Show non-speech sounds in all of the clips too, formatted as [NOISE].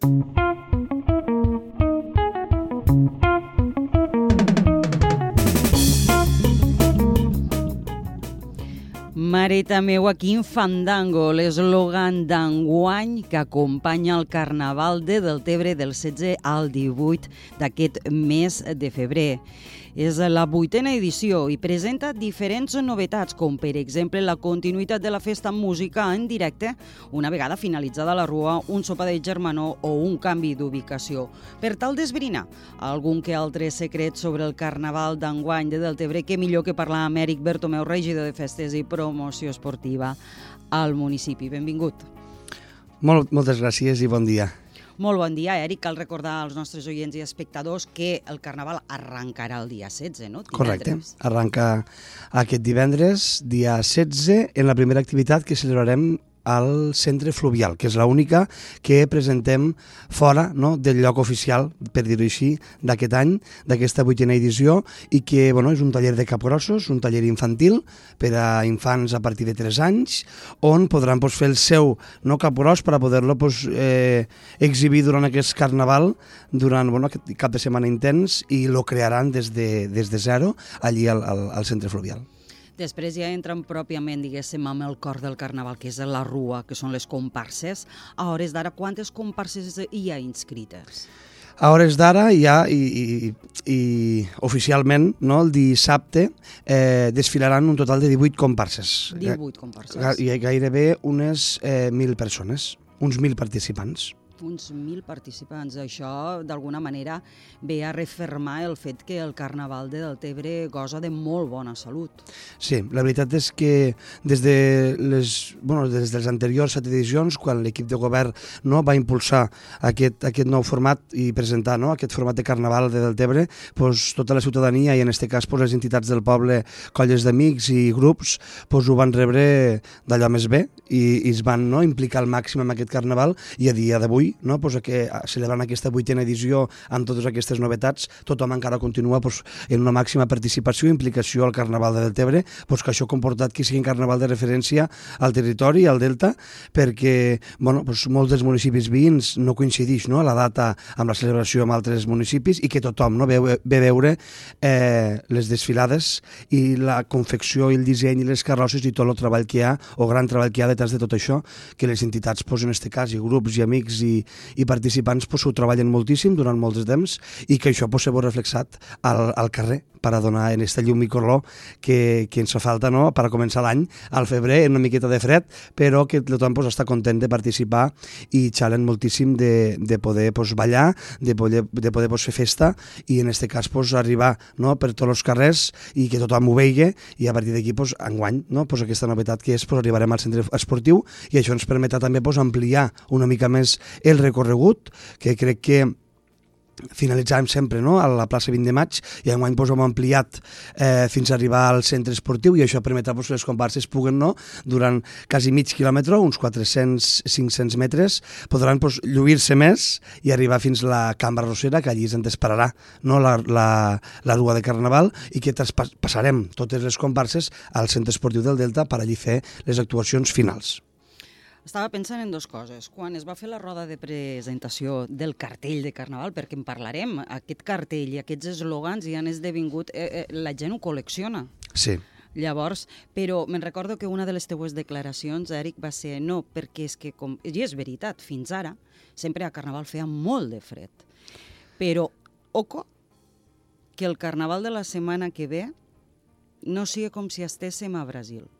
Mareta meua, quin fandango, l'eslògan d'enguany que acompanya el Carnaval de Deltebre del 16 al 18 d'aquest mes de febrer. És la vuitena edició i presenta diferents novetats, com per exemple la continuïtat de la festa música en directe, una vegada finalitzada la rua, un sopa de germanor o un canvi d'ubicació. Per tal d'esbrinar algun que altre secret sobre el Carnaval d'enguany de Deltebre, que millor que parlar amb Eric Bertomeu, regidor de Festes i Promoció Esportiva al municipi. Benvingut. Molt, moltes gràcies i bon dia. Molt bon dia, Eric. Cal recordar als nostres oients i espectadors que el Carnaval arrencarà el dia 16, no? Divendres. Correcte. Arranca aquest divendres, dia 16, en la primera activitat que celebrarem al centre fluvial, que és l'única que presentem fora no, del lloc oficial, per dir-ho així, d'aquest any, d'aquesta vuitena edició, i que bueno, és un taller de capgrossos, un taller infantil per a infants a partir de 3 anys, on podran pues, fer el seu no capgros per a poder-lo pues, eh, exhibir durant aquest carnaval, durant bueno, aquest cap de setmana intens, i lo crearan des de, des de zero allí al, al, al centre fluvial. Després ja entren pròpiament, diguéssim, amb el cor del carnaval, que és la rua, que són les comparses. A hores d'ara, quantes comparses hi ha inscrites? A hores d'ara hi ha, i, i, i oficialment, no, el dissabte, eh, desfilaran un total de 18 comparses. 18 comparses. Hi ha gairebé unes eh, 1.000 persones, uns 1.000 participants uns 1.000 participants. Això, d'alguna manera, ve a refermar el fet que el Carnaval de Deltebre goza de molt bona salut. Sí, la veritat és que des de les, bueno, des dels anteriors set edicions, quan l'equip de govern no, va impulsar aquest, aquest nou format i presentar no, aquest format de Carnaval de Deltebre, doncs, tota la ciutadania i en aquest cas doncs, les entitats del poble, colles d'amics i grups, doncs, ho van rebre d'allò més bé i, i es van no, implicar al màxim en aquest Carnaval i a dia d'avui no? pues, que celebrant aquesta vuitena edició amb totes aquestes novetats, tothom encara continua pues, en una màxima participació i implicació al Carnaval de Deltebre, pues, que això ha comportat que sigui un carnaval de referència al territori, al Delta, perquè bueno, pues, molts dels municipis veïns no coincideix no? la data amb la celebració amb altres municipis i que tothom no? ve, ve veure eh, les desfilades i la confecció i el disseny i les carrosses i tot el treball que hi ha, o gran treball que hi ha detrás de tot això, que les entitats, pues, en aquest cas, i grups i amics i, i participants pues, ho treballen moltíssim durant molts temps i que això pues, se veu reflexat al, al carrer per a donar en este llum i color que, que ens fa falta no? per a començar l'any al febrer, en una miqueta de fred, però que tothom pues, està content de participar i xalen moltíssim de, de poder pues, ballar, de poder, de poder pues, fer festa i en aquest cas pues, arribar no? per tots els carrers i que tothom ho vegi i a partir d'aquí pues, enguany no? pues, aquesta novetat que és pues, arribarem al centre esportiu i això ens permetrà també pues, ampliar una mica més el recorregut, que crec que finalitzàvem sempre no? a la plaça 20 de maig i enguany doncs, hem ampliat eh, fins a arribar al centre esportiu i això permetrà doncs, que les comparses puguen no? durant quasi mig quilòmetre, uns 400-500 metres, podran doncs, lluir-se més i arribar fins a la cambra rossera que allí ens esperarà no? la, la, la rua de Carnaval i que passarem totes les comparses al centre esportiu del Delta per allí fer les actuacions finals. Estava pensant en dues coses. Quan es va fer la roda de presentació del cartell de Carnaval, perquè en parlarem, aquest cartell i aquests eslògans ja han esdevingut... Eh, eh, la gent ho col·lecciona. Sí. Llavors, però me'n recordo que una de les teues declaracions, Eric, va ser no, perquè és que, com, i és veritat, fins ara, sempre a Carnaval feia molt de fred. Però, oco, que el Carnaval de la setmana que ve no sigui com si estéssim a Brasil.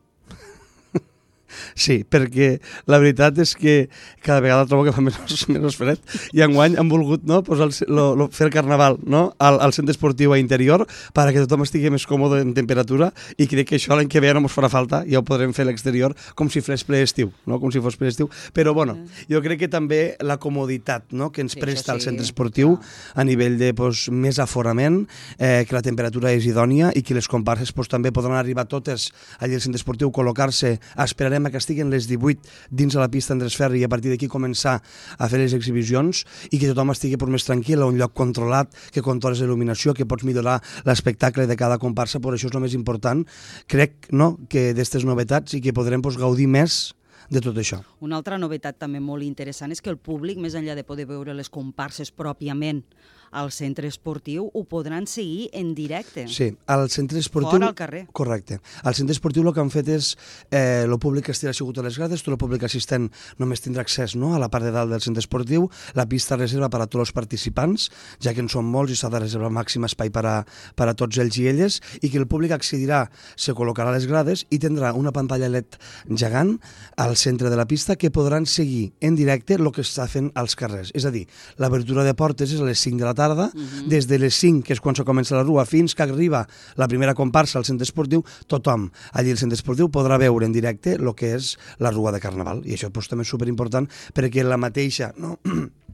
Sí, perquè la veritat és que cada vegada trobo que fa [LAUGHS] menys, menys fred i enguany han volgut no, pues el, lo, lo, fer el carnaval no, al, al centre esportiu a interior perquè tothom estigui més còmode en temperatura i crec que això l'any que ve no ens farà falta, ja ho podrem fer a l'exterior com si fos preestiu, no? com si fos preestiu. Però bueno, jo crec que també la comoditat no, que ens sí, presta sí, el centre esportiu a nivell de pues, més aforament, eh, que la temperatura és idònia i que les comparses pues, també podran arribar totes allà al centre esportiu, col·locar-se, esperarem esperem que estiguen les 18 dins de la pista Andrés Ferri i a partir d'aquí començar a fer les exhibicions i que tothom estigui per més tranquil, a un lloc controlat, que controles l'il·luminació, que pots millorar l'espectacle de cada comparsa, per això és el més important. Crec no, que d'aquestes novetats i que podrem pues, gaudir més de tot això. Una altra novetat també molt interessant és que el públic, més enllà de poder veure les comparses pròpiament al centre esportiu, ho podran seguir en directe. Sí, al centre esportiu... Fora al carrer. Correcte. Al centre esportiu el que han fet és eh, el públic que estirà assegut a les grades, tot el públic assistent només tindrà accés no, a la part de dalt del centre esportiu, la pista reserva per a tots els participants, ja que en són molts i s'ha de reservar màxim espai per a, per a tots ells i elles, i que el públic accedirà, se col·locarà a les grades i tindrà una pantalla LED gegant al centre de la pista que podran seguir en directe el que està fent als carrers. És a dir, l'abertura de portes és a les 5 de la tarda, uh -huh. des de les 5, que és quan se comença la rua, fins que arriba la primera comparsa al centre esportiu, tothom allí al centre esportiu podrà veure en directe el que és la rua de Carnaval. I això pues, també és superimportant perquè la mateixa... No? [CLEARS THROAT]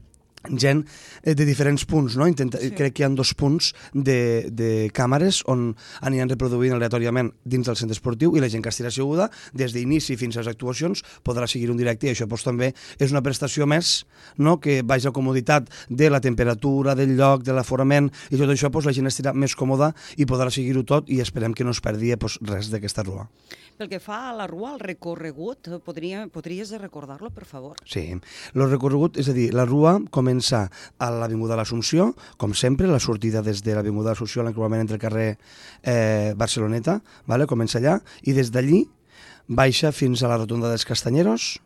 gent eh, de diferents punts, no? Intenta, sí. Crec que hi ha dos punts de, de càmeres on aniran reproduint aleatòriament dins del centre esportiu i la gent que estirà asseguda, des d'inici fins a les actuacions, podrà seguir un directe i això pues, també és una prestació més no? que vaig a comoditat de la temperatura, del lloc, de l'aforament i tot això pues, la gent estirà més còmoda i podrà seguir-ho tot i esperem que no es perdi pues, res d'aquesta rua. Pel que fa a la rua, al recorregut, podria, podries recordar-lo, per favor? Sí, el recorregut, és a dir, la rua comença a l'Avinguda de l'Assumpció, com sempre, la sortida des de l'Avinguda de l'Assumpció, l'encreuament entre el carrer eh, Barceloneta, vale? comença allà, i des d'allí baixa fins a la rotonda dels Castanyeros,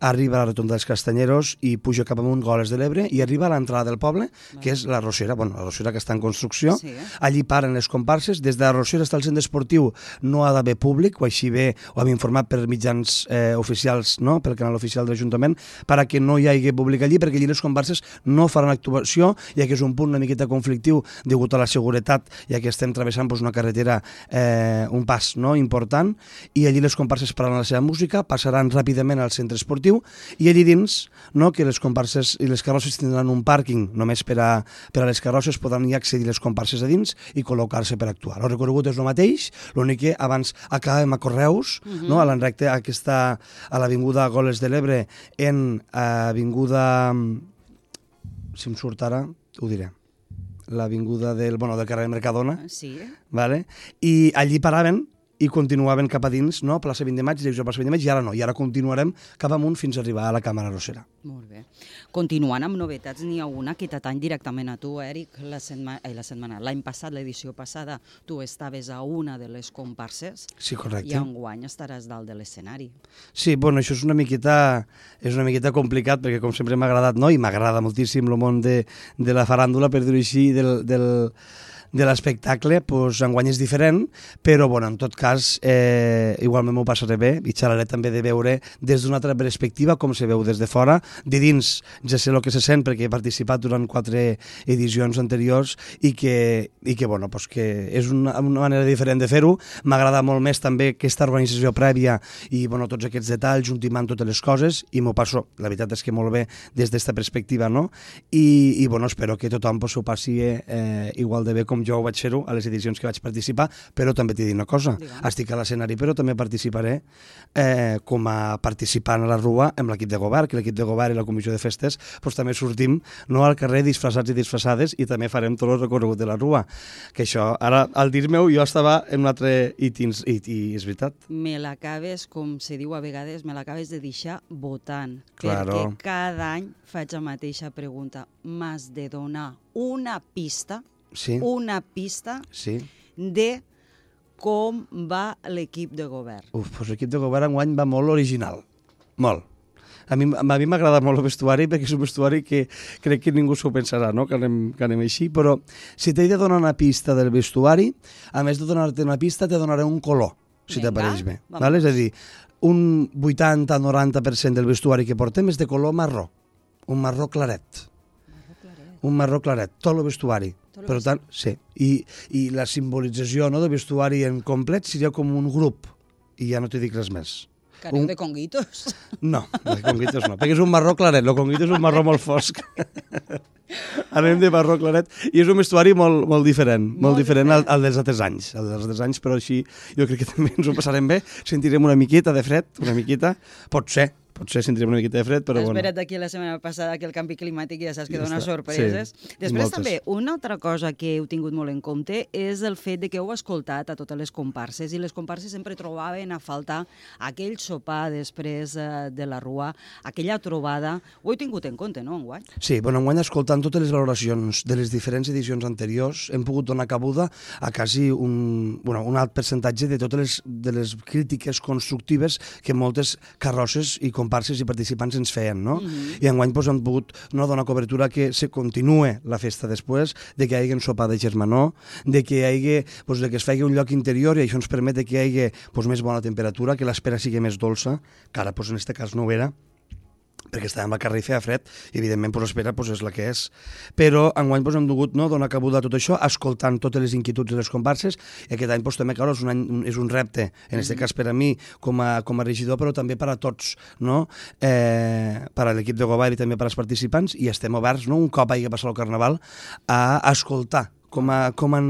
arriba a la rotonda dels Castanyeros i puja cap amunt Goles de l'Ebre i arriba a l'entrada del poble, que és la Rossera, bueno, la Rossera que està en construcció. Sí, eh? Allí paren les comparses. Des de la Rossera està el centre esportiu, no ha d'haver públic, o així bé ho hem informat per mitjans eh, oficials, no? pel canal oficial de l'Ajuntament, perquè no hi hagi públic allí, perquè allí les comparses no faran actuació, ja que és un punt una miqueta conflictiu degut a la seguretat, ja que estem travessant pues, una carretera, eh, un pas no? important, i allí les comparses pararan la seva música, passaran ràpidament al centre esportiu, esportiu i allí dins no, que les comparses i les carrosses tindran un pàrquing només per a, per a les carrosses podran hi accedir les comparses a dins i col·locar-se per actuar. El recorregut és el mateix, l'únic que abans acabem a Correus, uh -huh. no, a l'enrecte aquesta a l'Avinguda Goles de l'Ebre en Avinguda si em surt ara, ho diré l'avinguda del, bueno, del carrer Mercadona, sí. vale? i allí paraven i continuaven cap a dins, no? plaça 20 de maig, direcció plaça 20 de maig, i ara no, i ara continuarem cap amunt fins a arribar a la Càmera Rossera. Molt bé. Continuant amb novetats, n'hi ha una que t'atany directament a tu, Eric. La, setma... eh, la setmana, l'any passat, l'edició passada, tu estaves a una de les comparses. Sí, correcte. I enguany estaràs dalt de l'escenari. Sí, bueno, això és una miqueta, és una miqueta complicat, perquè com sempre m'ha agradat, no? i m'agrada moltíssim el món de, de la faràndula, per dir-ho així, del, del, de l'espectacle, pues, enguany és diferent, però bueno, en tot cas eh, igualment m'ho passaré bé i xerraré també de veure des d'una altra perspectiva com se veu des de fora. De dins ja sé el que se sent perquè he participat durant quatre edicions anteriors i que, i que, bueno, pues que és una, una manera diferent de fer-ho. M'agrada molt més també aquesta organització prèvia i bueno, tots aquests detalls, juntimant totes les coses i m'ho passo, la veritat és que molt bé des d'esta perspectiva, no? I, i bueno, espero que tothom pues, ho passi eh, igual de bé com jo ho vaig fer-ho a les edicions que vaig participar, però també t'he dit una cosa, Digue'm. estic a l'escenari, però també participaré eh, com a participant a la Rua amb l'equip de govern, que l'equip de govern i la comissió de festes pues, també sortim no al carrer disfressats i disfressades i també farem tot el recorregut de la Rua. Que això, ara, al dir-me-ho, jo estava en un altre itins, i, i és veritat. Me l'acabes, com se diu a vegades, me l'acabes de deixar votant. Claro. Perquè cada any faig la mateixa pregunta. M'has de donar una pista sí. una pista sí. de com va l'equip de govern. Uf, doncs l'equip de govern enguany va molt original. Molt. A mi, a mi m'agrada molt el vestuari perquè és un vestuari que crec que ningú s'ho pensarà, no? que, anem, que anem així, però si t'he de donar una pista del vestuari, a més de donar-te una pista, te donaré un color, si t'apareix bé. Vale? És a dir, un 80-90% del vestuari que portem és de color marró, un marró claret. Marró claret. Un marró claret, tot el vestuari. Per tant, sí. I, I la simbolització no, del vestuari en complet seria com un grup. I ja no t'hi dic res més. Careu un... de conguitos? [LAUGHS] No, de conguitos no, perquè és un marró claret, el conguito és un marró molt fosc. [LAUGHS] Anem de marró claret i és un vestuari molt, molt diferent, molt, molt diferent, diferent. Al, al dels altres anys, al dels altres anys, però així jo crec que [LAUGHS] també ens ho passarem bé, sentirem una miqueta de fred, una miqueta, pot ser, potser sentirem una miqueta de fred, però bueno. esperat d'aquí la setmana passada que el canvi climàtic ja saps que Ja dona està. sorpreses. Sí, Després moltes. també, una altra cosa que heu tingut molt en compte és el fet de que heu escoltat a totes les comparses i les comparses sempre trobaven a faltar aquell sopar després eh, de la rua, aquella trobada. Ho heu tingut en compte, no, enguany? Sí, bueno, enguany escoltant totes les valoracions de les diferents edicions anteriors hem pogut donar cabuda a quasi un, bueno, un alt percentatge de totes les, de les crítiques constructives que moltes carrosses i comparses i participants ens feien, no? Mm -hmm. I enguany doncs, hem pogut no, donar cobertura que se continue la festa després, de que hi hagi un sopar de germanor, de que hi hagi, doncs, de que es faci un lloc interior i això ens permet que hi hagi doncs, més bona temperatura, que l'espera sigui més dolça, que ara doncs, en aquest cas no ho era, perquè estàvem al carrer i feia fred, i evidentment pues, l'espera pues, és la que és. Però enguany pues, hem dugut no, donar cabuda a tot això, escoltant totes les inquietuds de les comparses, i aquest any pues, també claro, és, un any, és un repte, en aquest cas per a mi com a, com a regidor, però també per a tots, no? eh, per a l'equip de govern i també per als participants, i estem oberts, no? un cop hagi passat el Carnaval, a escoltar com, a, com, han,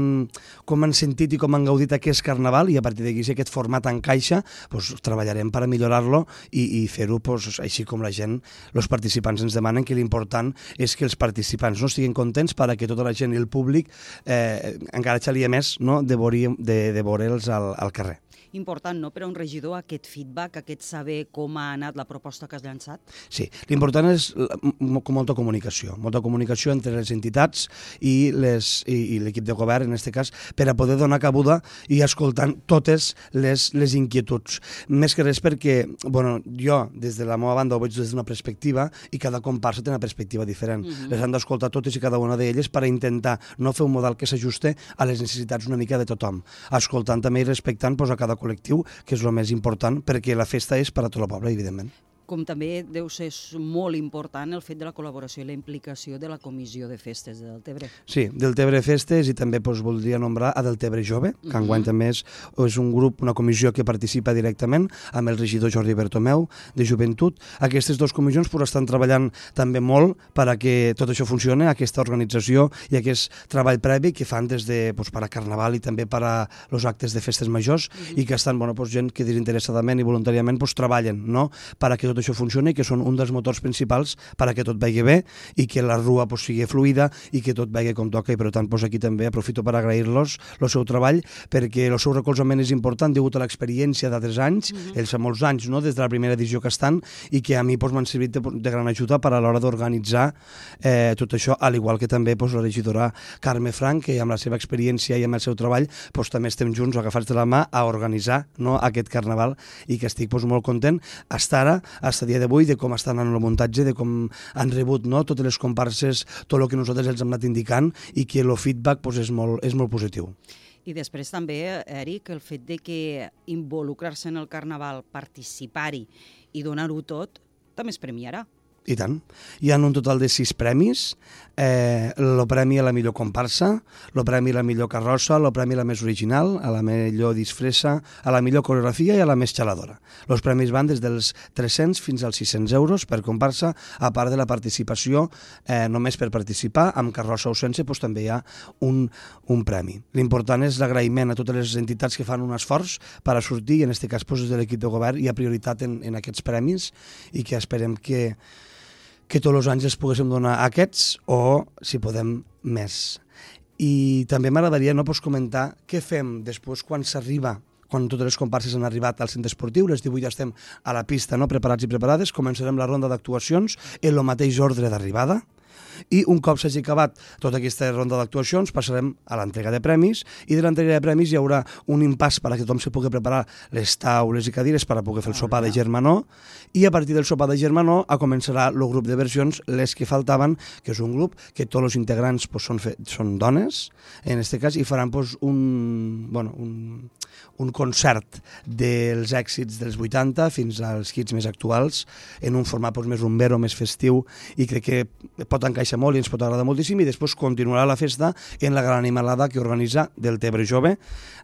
com han sentit i com han gaudit aquest carnaval i a partir d'aquí si aquest format encaixa doncs, treballarem per millorar-lo i, i fer-ho doncs, així com la gent, els participants ens demanen que l'important és que els participants no estiguin contents per a que tota la gent i el públic eh, encara xalia més no, de, veure, de, de veure'ls al, al carrer important no, per a un regidor aquest feedback, aquest saber com ha anat la proposta que has llançat? Sí, l'important és molta comunicació, molta comunicació entre les entitats i l'equip de govern, en aquest cas, per a poder donar cabuda i escoltant totes les, les inquietuds. Més que res perquè, bueno, jo, des de la meva banda, ho veig des d'una perspectiva i cada comparsa té una perspectiva diferent. Mhm. Les han d'escoltar totes i cada una d'elles per a intentar no fer un model que s'ajuste a les necessitats una mica de tothom, escoltant també i respectant pues, a cada col·lectiu, que és el més important, perquè la festa és per a tot el poble, evidentment. Com també deu ser molt important el fet de la col·laboració i la implicació de la Comissió de Festes de Deltebre. Sí, Deltebre Festes i també doncs, voldria nombrar a Deltebre Jove, que enguany Mhm. també és, és un grup, una comissió que participa directament amb el regidor Jordi Bertomeu de Joventut. Aquestes dues comissions doncs, estan treballant també molt per a que tot això funcione, aquesta organització i aquest treball previ que fan des de doncs, per a Carnaval i també per a els actes de festes majors i que estan bueno, doncs, gent que desinteressadament i voluntàriament doncs, treballen no? per a que tot això funcioni, que són un dels motors principals per a que tot vagi bé i que la rua doncs, sigui fluida i que tot vagi com toca i per tant doncs, aquí també aprofito per agrair-los el seu treball perquè el seu recolzament és important degut a l'experiència d'altres anys, mm -hmm. ells fa molts anys no? des de la primera edició que estan i que a mi doncs, m'han servit de, de gran ajuda per a l'hora d'organitzar eh, tot això, al igual que també doncs, la regidora Carme Frank, que amb la seva experiència i amb el seu treball doncs, també estem junts agafats de la mà a organitzar no, aquest carnaval i que estic doncs, molt content fins ara, fins a dia d'avui, de com estan en el muntatge, de com han rebut no, totes les comparses, tot el que nosaltres els hem anat indicant i que el feedback doncs, és, molt, és molt positiu. I després també, Eric, el fet de que involucrar-se en el Carnaval, participar-hi i donar-ho tot, també es premiarà. I tant. Hi ha un total de sis premis. Eh, el premi a la millor comparsa, el premi a la millor carrossa, el premi a la més original, a la millor disfressa, a la millor coreografia i a la més xaladora. Els premis van des dels 300 fins als 600 euros per comparsa, a part de la participació, eh, només per participar, amb carrossa o sense, doncs també hi ha un, un premi. L'important és l'agraïment a totes les entitats que fan un esforç per a sortir, i en aquest cas doncs, de l'equip de govern hi ha prioritat en, en aquests premis i que esperem que, que tots els anys els poguéssim donar aquests o, si podem, més. I també m'agradaria no, pues, comentar què fem després quan s'arriba quan totes les comparses han arribat al centre esportiu, les 18 ja estem a la pista, no? preparats i preparades, començarem la ronda d'actuacions en el mateix ordre d'arribada, i un cop s'hagi acabat tota aquesta ronda d'actuacions passarem a l'entrega de premis. I de l'entrega de premis hi haurà un impàs per a que tothom se pugui preparar les taules i cadires per a poder fer el sopar de germanor i a partir del sopar de germanor a començarà el grup de versions, les que faltaven, que és un grup que tots els integrants pues, són, fe, són dones, en aquest cas, i faran pues, un, bueno, un, un concert dels èxits dels 80 fins als hits més actuals en un format pues, més rumbero, més festiu i crec que pot encaixar molt i ens pot agradar moltíssim i després continuarà la festa en la gran animalada que organitza del Tebre Jove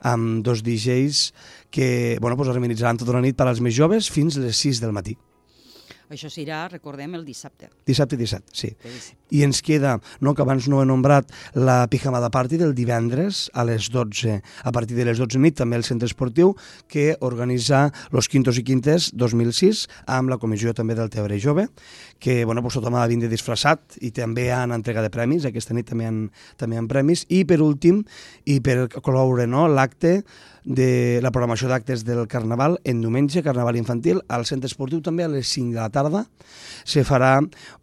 amb dos DJs que bueno, pues, organitzaran tota la nit per als més joves fins les 6 del matí. Això serà, recordem, el dissabte. Dissabte i dissabte, sí. I ens queda, no, que abans no he nombrat, la pijamada party del divendres a les 12, a partir de les 12 nit, també el centre esportiu, que organitza los Quintos i Quintes 2006, amb la comissió també del Tebre Jove, que, bueno, pues, tothom ha de vindre disfressat i també hi ha entrega de premis, aquesta nit també hi ha, també hi ha premis, i per últim, i per col·laborar no, l'acte de la programació d'actes del Carnaval en diumenge, Carnaval infantil, al centre esportiu també a les 5 de la tarda. Se farà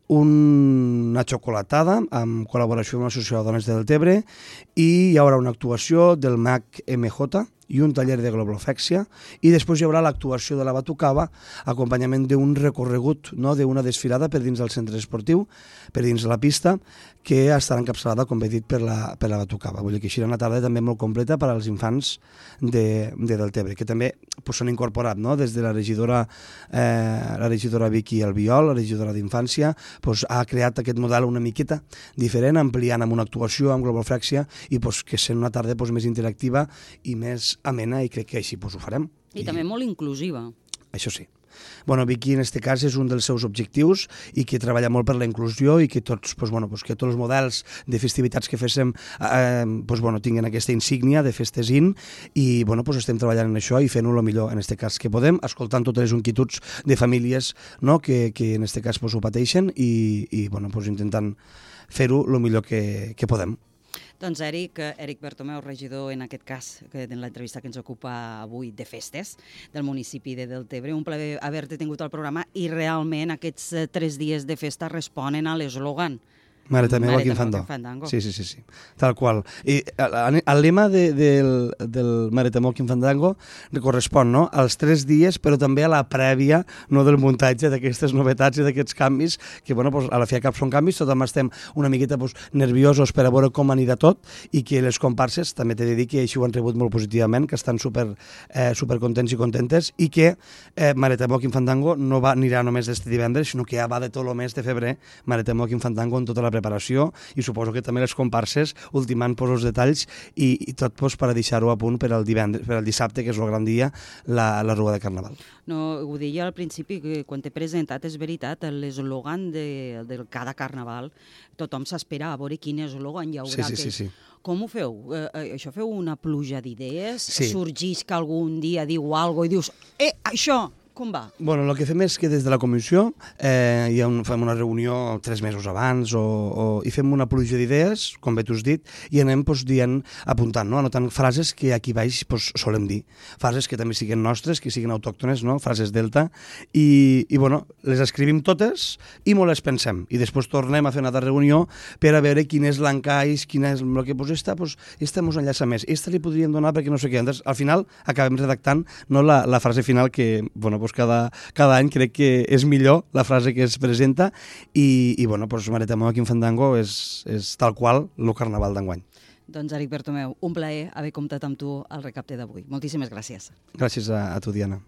una xocolatada amb col·laboració amb l'Associació de Dones del Tebre i hi haurà una actuació del MAC MJ, i un taller de globofèxia i després hi haurà l'actuació de la batucava acompanyament d'un recorregut, no, d'una desfilada per dins del centre esportiu, per dins de la pista, que estarà encapçalada, com he dit, per la, per la batucava. Vull dir que així una tarda també molt completa per als infants de, de Deltebre, que també pues, s'han incorporat no? des de la regidora, eh, la regidora Vicky Albiol, la regidora d'Infància, pues, ha creat aquest model una miqueta diferent, ampliant amb una actuació, amb globofèxia, i pues, que sent una tarda pues, més interactiva i més amena i crec que així pues, ho farem. I, I també molt inclusiva. Això sí. Bueno, Vicky en aquest cas és un dels seus objectius i que treballa molt per la inclusió i que tots, pues, bueno, pues, que tots els models de festivitats que féssim eh, pues, bueno, tinguin aquesta insígnia de festesin i bueno, pues, estem treballant en això i fent-ho el millor en aquest cas que podem, escoltant totes les inquietuds de famílies no, que, que en aquest cas pues, ho pateixen i, i bueno, pues, intentant fer-ho el millor que, que podem. Doncs Eric, Eric Bertomeu, regidor en aquest cas, que en l'entrevista que ens ocupa avui de festes del municipi de Deltebre. Un plaer haver-te tingut al programa i realment aquests eh, tres dies de festa responen a l'eslògan Mare també Joaquim Fandó. Fandango. Sí, sí, sí, sí, tal qual. I el lema de, del, del Mare també Joaquim Fandango correspon no? als tres dies, però també a la prèvia no, del muntatge d'aquestes novetats i d'aquests canvis, que bueno, pues, a la fi cap són canvis, tothom estem una miqueta pues, nerviosos per a veure com anirà tot i que les comparses, també t'he de dir que així ho han rebut molt positivament, que estan super, eh, super contents i contentes i que eh, Mare també Joaquim Fandango no va, anirà només este divendres, sinó que ja va de tot el mes de febrer Mare també Joaquim Fandango en tota la preparació i suposo que també les comparses ultimant pues, els detalls i, i tot pues, per a deixar-ho a punt per al divendres, per al dissabte, que és el gran dia, la, la Rua de Carnaval. No, ho deia al principi, que quan t'he presentat, és veritat, l'eslògan de, de cada Carnaval, tothom s'espera a veure quin eslògan hi haurà. Sí, sí, sí, sí. Com ho feu? Eh, eh, això feu una pluja d'idees? Sí. Sorgís que algun dia diu alguna i dius, eh, això, com va? Bueno, el que fem és que des de la comissió eh, hi ha un, fem una reunió tres mesos abans o, o, i fem una pluja d'idees, com bé tu has dit, i anem pues, dient, apuntant, no? anotant frases que aquí baix pues, solem dir. Frases que també siguin nostres, que siguin autòctones, no? frases delta, i, i bueno, les escrivim totes i molt les pensem. I després tornem a fer una altra reunió per a veure quin és l'encaix, quin és el que pues, esta, pues, esta mos enllaça més, esta li podríem donar perquè no sé què. Entonces, al final acabem redactant no, la, la frase final que, bueno, pues cada, cada any crec que és millor la frase que es presenta i, i bueno, pues Mareta Moa Quim Fandango és, és tal qual el carnaval d'enguany. Doncs Eric Bertomeu, un plaer haver comptat amb tu al recapte d'avui. Moltíssimes gràcies. Gràcies a, a tu, Diana.